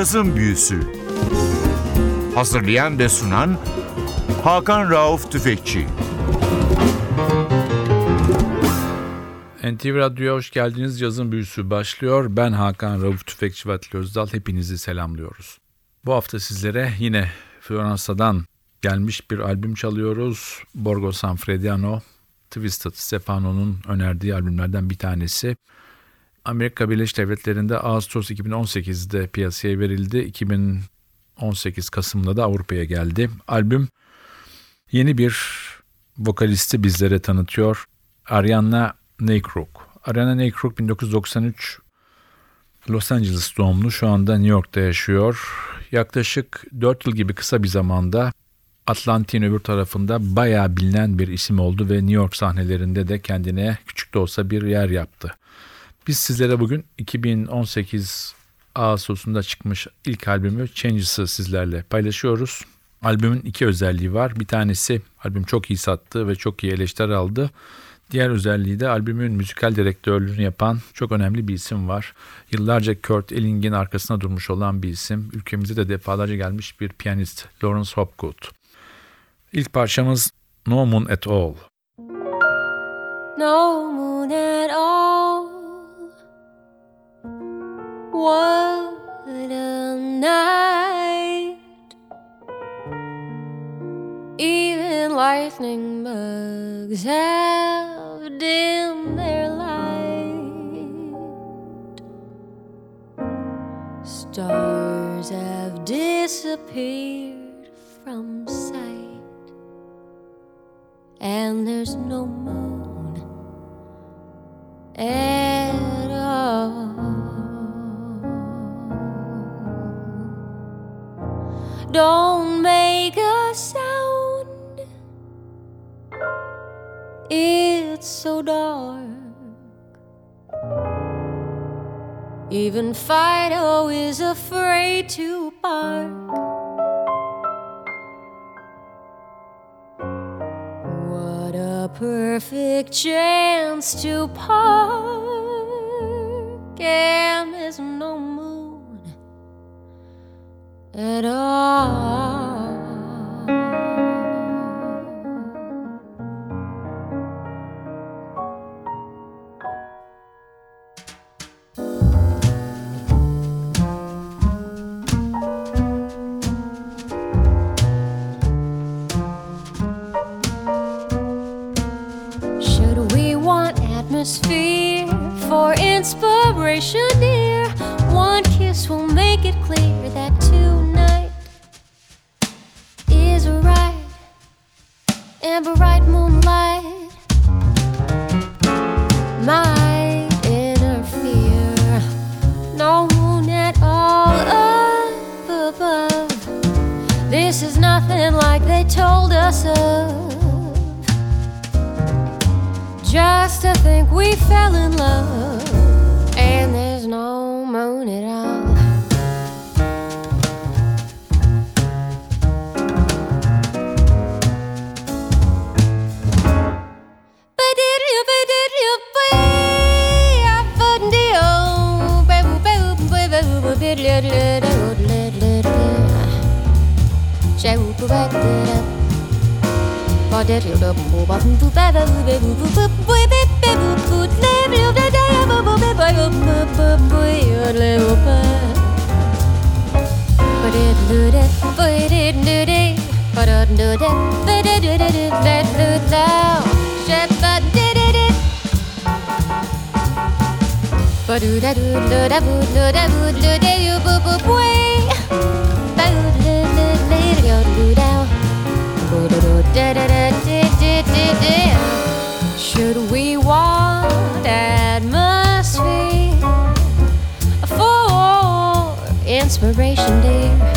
Cazın Büyüsü Hazırlayan ve sunan Hakan Rauf Tüfekçi NTV Radyo'ya hoş geldiniz. Cazın Büyüsü başlıyor. Ben Hakan Rauf Tüfekçi ve Atli Özdal. Hepinizi selamlıyoruz. Bu hafta sizlere yine Floransa'dan gelmiş bir albüm çalıyoruz. Borgo Sanfrediano, Twisted Stefano'nun önerdiği albümlerden bir tanesi. Amerika Birleşik Devletleri'nde Ağustos 2018'de piyasaya verildi. 2018 Kasım'da da Avrupa'ya geldi. Albüm yeni bir vokalisti bizlere tanıtıyor. Ariana Neykrook. Ariana Neykrook 1993 Los Angeles doğumlu şu anda New York'ta yaşıyor. Yaklaşık 4 yıl gibi kısa bir zamanda Atlantik'in öbür tarafında bayağı bilinen bir isim oldu ve New York sahnelerinde de kendine küçük de olsa bir yer yaptı. Biz sizlere bugün 2018 Ağustos'unda çıkmış ilk albümü Changes'ı sizlerle paylaşıyoruz. Albümün iki özelliği var. Bir tanesi albüm çok iyi sattı ve çok iyi eleştiri aldı. Diğer özelliği de albümün müzikal direktörlüğünü yapan çok önemli bir isim var. Yıllarca Kurt Elling'in arkasına durmuş olan bir isim. Ülkemize de defalarca gelmiş bir piyanist Lawrence Hopgood. İlk parçamız No Moon At All. No moon at all. What a night. Even lightning bugs have dimmed their light. Stars have disappeared so dark. Even Fido is afraid to bark. What a perfect chance to park, and there's no moon at all. Should we want atmosphere for inspiration, dear?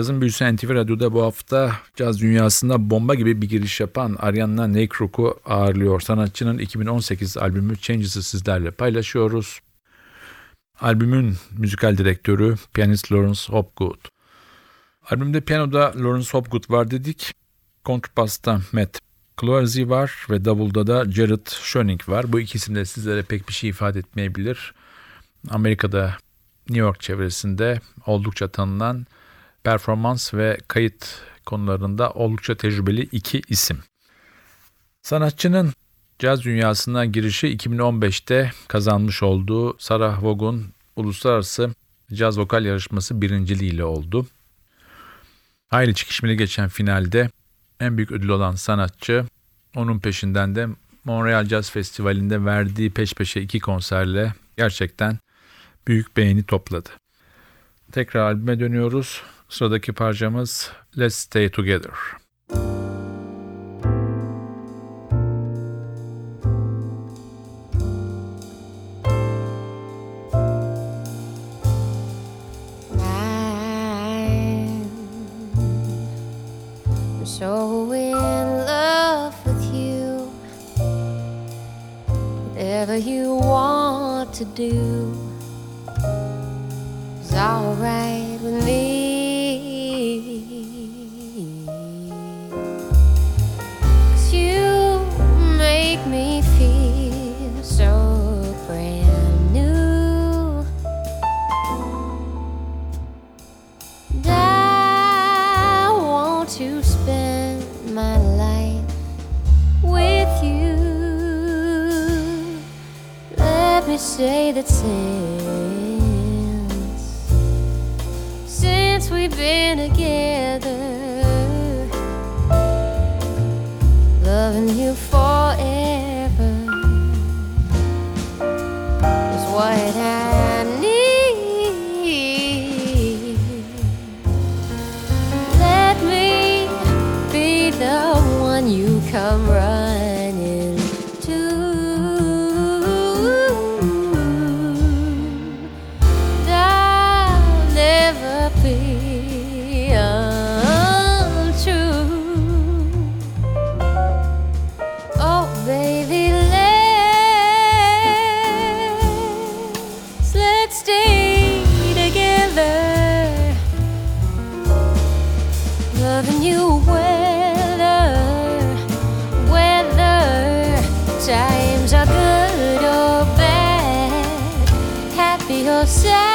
Cazın büyüsü NTV Radyo'da bu hafta caz dünyasında bomba gibi bir giriş yapan Ariana Nekruk'u ağırlıyor. Sanatçının 2018 albümü Changes'ı sizlerle paylaşıyoruz. Albümün müzikal direktörü piyanist Lawrence Hopgood. Albümde piyanoda Lawrence Hopgood var dedik. Kontrbasta Matt Cloersy var ve davulda da Jared Schoening var. Bu ikisi de sizlere pek bir şey ifade etmeyebilir. Amerika'da New York çevresinde oldukça tanınan performans ve kayıt konularında oldukça tecrübeli iki isim. Sanatçının caz dünyasına girişi 2015'te kazanmış olduğu Sarah Vaughan Uluslararası Caz Vokal Yarışması birinciliğiyle oldu. Hayli çekişmeli geçen finalde en büyük ödül olan sanatçı onun peşinden de Montreal Jazz Festivali'nde verdiği peş peşe iki konserle gerçekten büyük beğeni topladı. Tekrar albüme dönüyoruz. Sıradaki parçamız Let's Stay Together. I'm been together, Say.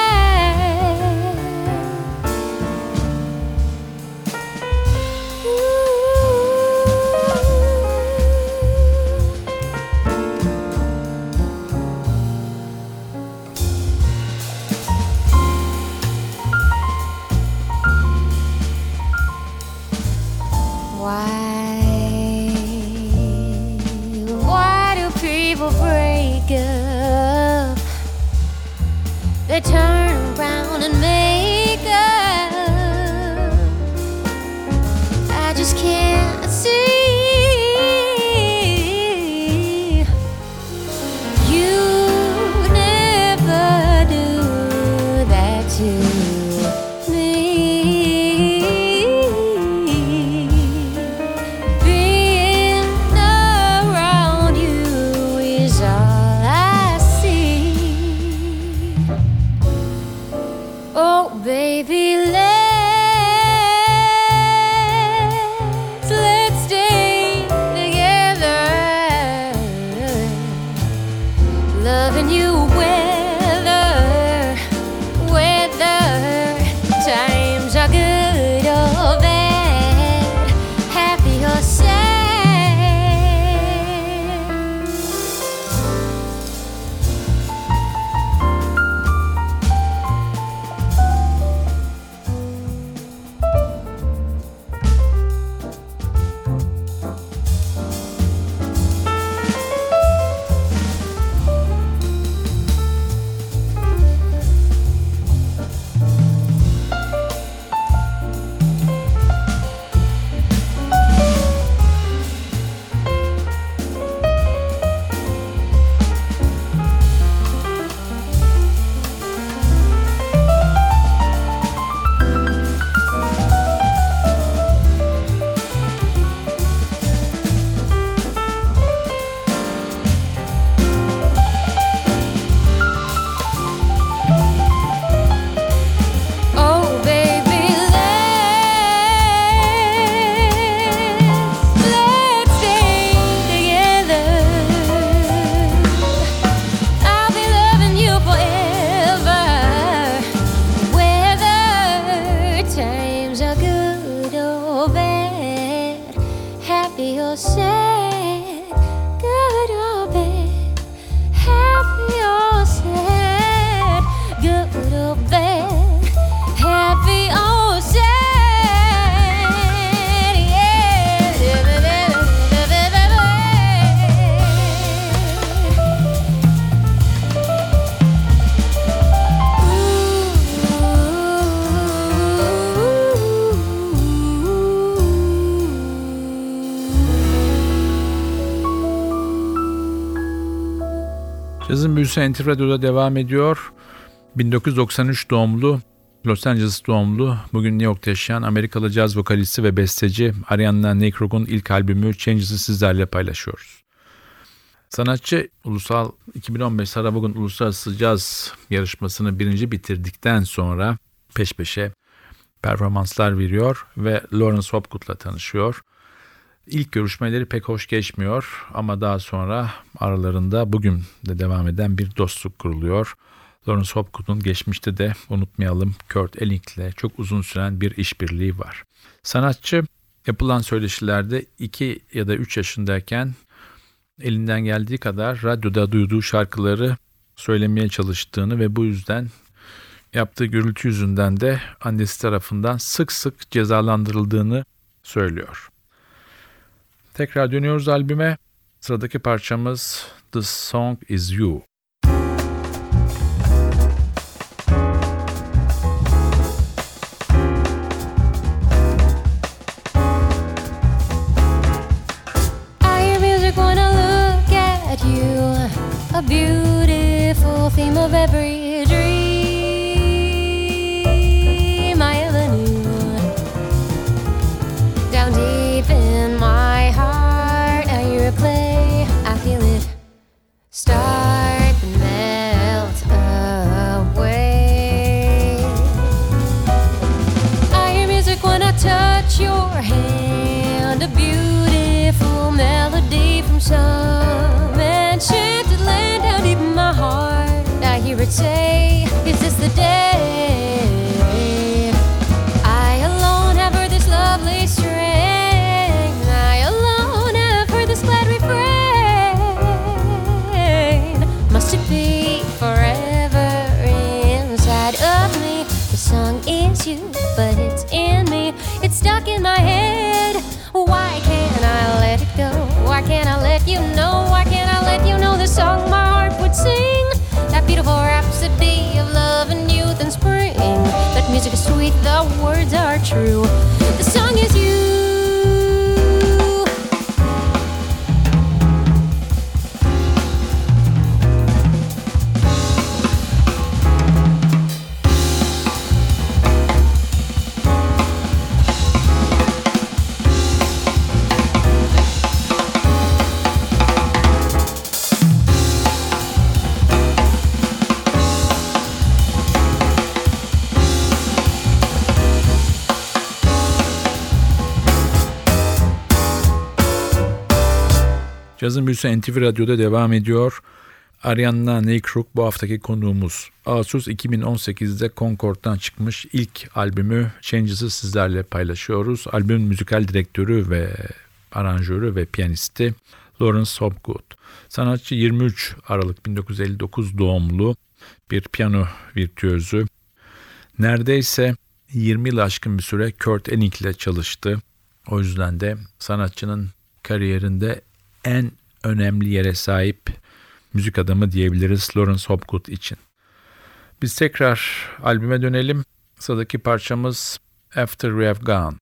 Cazın büyüsü NTV Radyo'da devam ediyor. 1993 doğumlu, Los Angeles doğumlu, bugün New York'ta yaşayan Amerikalı caz vokalisti ve besteci Ariana Nekrog'un ilk albümü Changes'ı sizlerle paylaşıyoruz. Sanatçı ulusal 2015 Sarabog'un Uluslararası Caz yarışmasını birinci bitirdikten sonra peş peşe performanslar veriyor ve Lawrence Hopgood'la tanışıyor. İlk görüşmeleri pek hoş geçmiyor ama daha sonra aralarında bugün de devam eden bir dostluk kuruluyor. Lawrence Hopgood'un geçmişte de unutmayalım Kurt Elling'le çok uzun süren bir işbirliği var. Sanatçı yapılan söyleşilerde 2 ya da 3 yaşındayken elinden geldiği kadar radyoda duyduğu şarkıları söylemeye çalıştığını ve bu yüzden yaptığı gürültü yüzünden de annesi tarafından sık sık cezalandırıldığını söylüyor. Tekrar dönüyoruz albüme. Sıradaki parçamız The Song Is You. Music is sweet, the words are true. The song is Cazın büyüsü NTV Radyo'da devam ediyor. Ariana Neykrook bu haftaki konuğumuz. Ağustos 2018'de Concord'dan çıkmış ilk albümü Changes'ı sizlerle paylaşıyoruz. Albümün müzikal direktörü ve aranjörü ve piyanisti Lawrence Hopgood. Sanatçı 23 Aralık 1959 doğumlu bir piyano virtüözü. Neredeyse 20 yıl aşkın bir süre Kurt Elling ile çalıştı. O yüzden de sanatçının kariyerinde en önemli yere sahip müzik adamı diyebiliriz Lawrence Hopgood için. Biz tekrar albüme dönelim. Sıradaki parçamız After We Have Gone.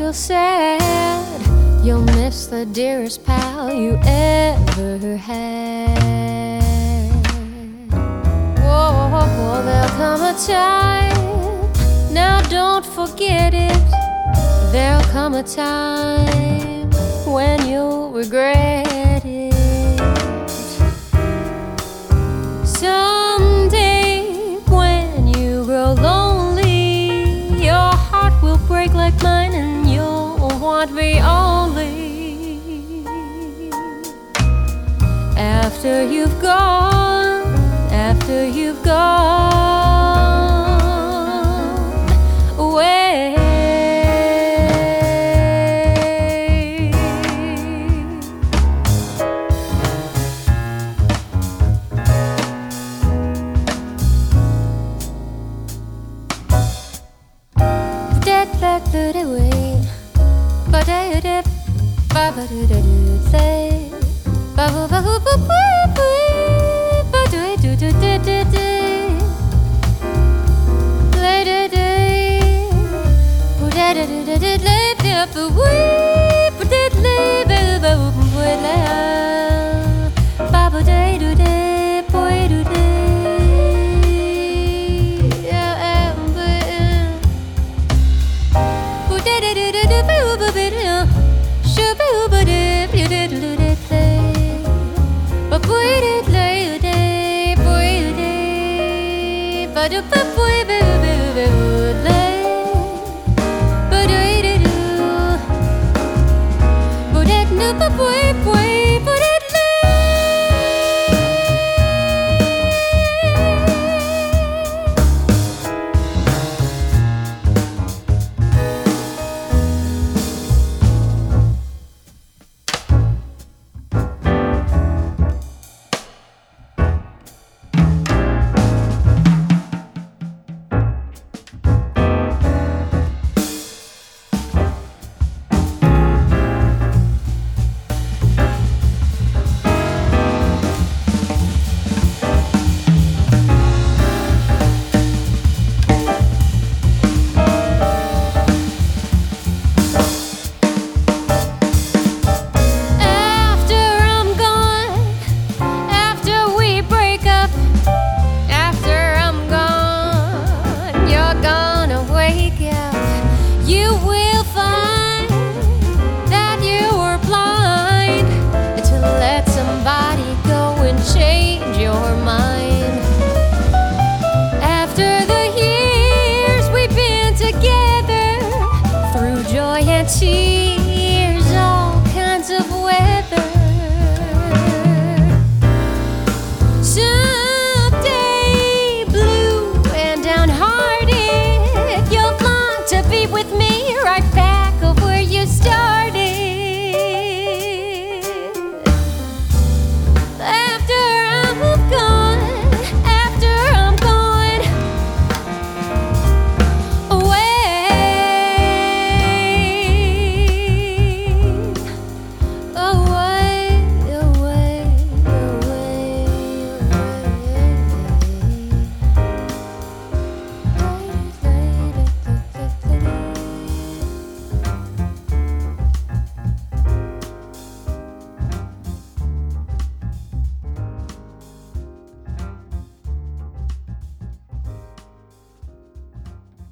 Feel sad, you'll miss the dearest pal you ever had. Whoa, there'll come a time, now don't forget it. There'll come a time when you'll regret want me only. After you've gone, after you've gone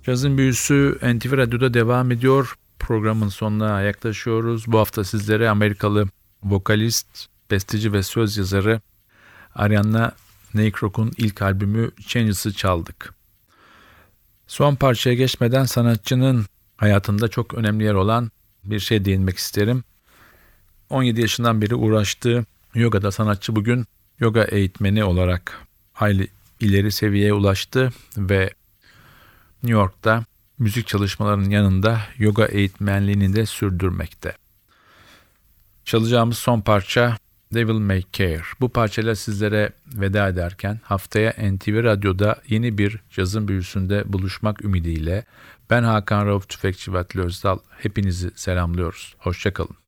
Cazın büyüsü NTV Radyo'da devam ediyor. Programın sonuna yaklaşıyoruz. Bu hafta sizlere Amerikalı vokalist, besteci ve söz yazarı Ariana Neykrock'un ilk albümü Changes'ı çaldık. Son parçaya geçmeden sanatçının hayatında çok önemli yer olan bir şey değinmek isterim. 17 yaşından beri uğraştığı yogada sanatçı bugün yoga eğitmeni olarak hayli ileri seviyeye ulaştı ve New York'ta müzik çalışmalarının yanında yoga eğitmenliğini de sürdürmekte. Çalacağımız son parça Devil May Care. Bu parçayla sizlere veda ederken haftaya NTV Radyo'da yeni bir cazın büyüsünde buluşmak ümidiyle ben Hakan Rauf Tüfekçi ve Özdal hepinizi selamlıyoruz. Hoşçakalın.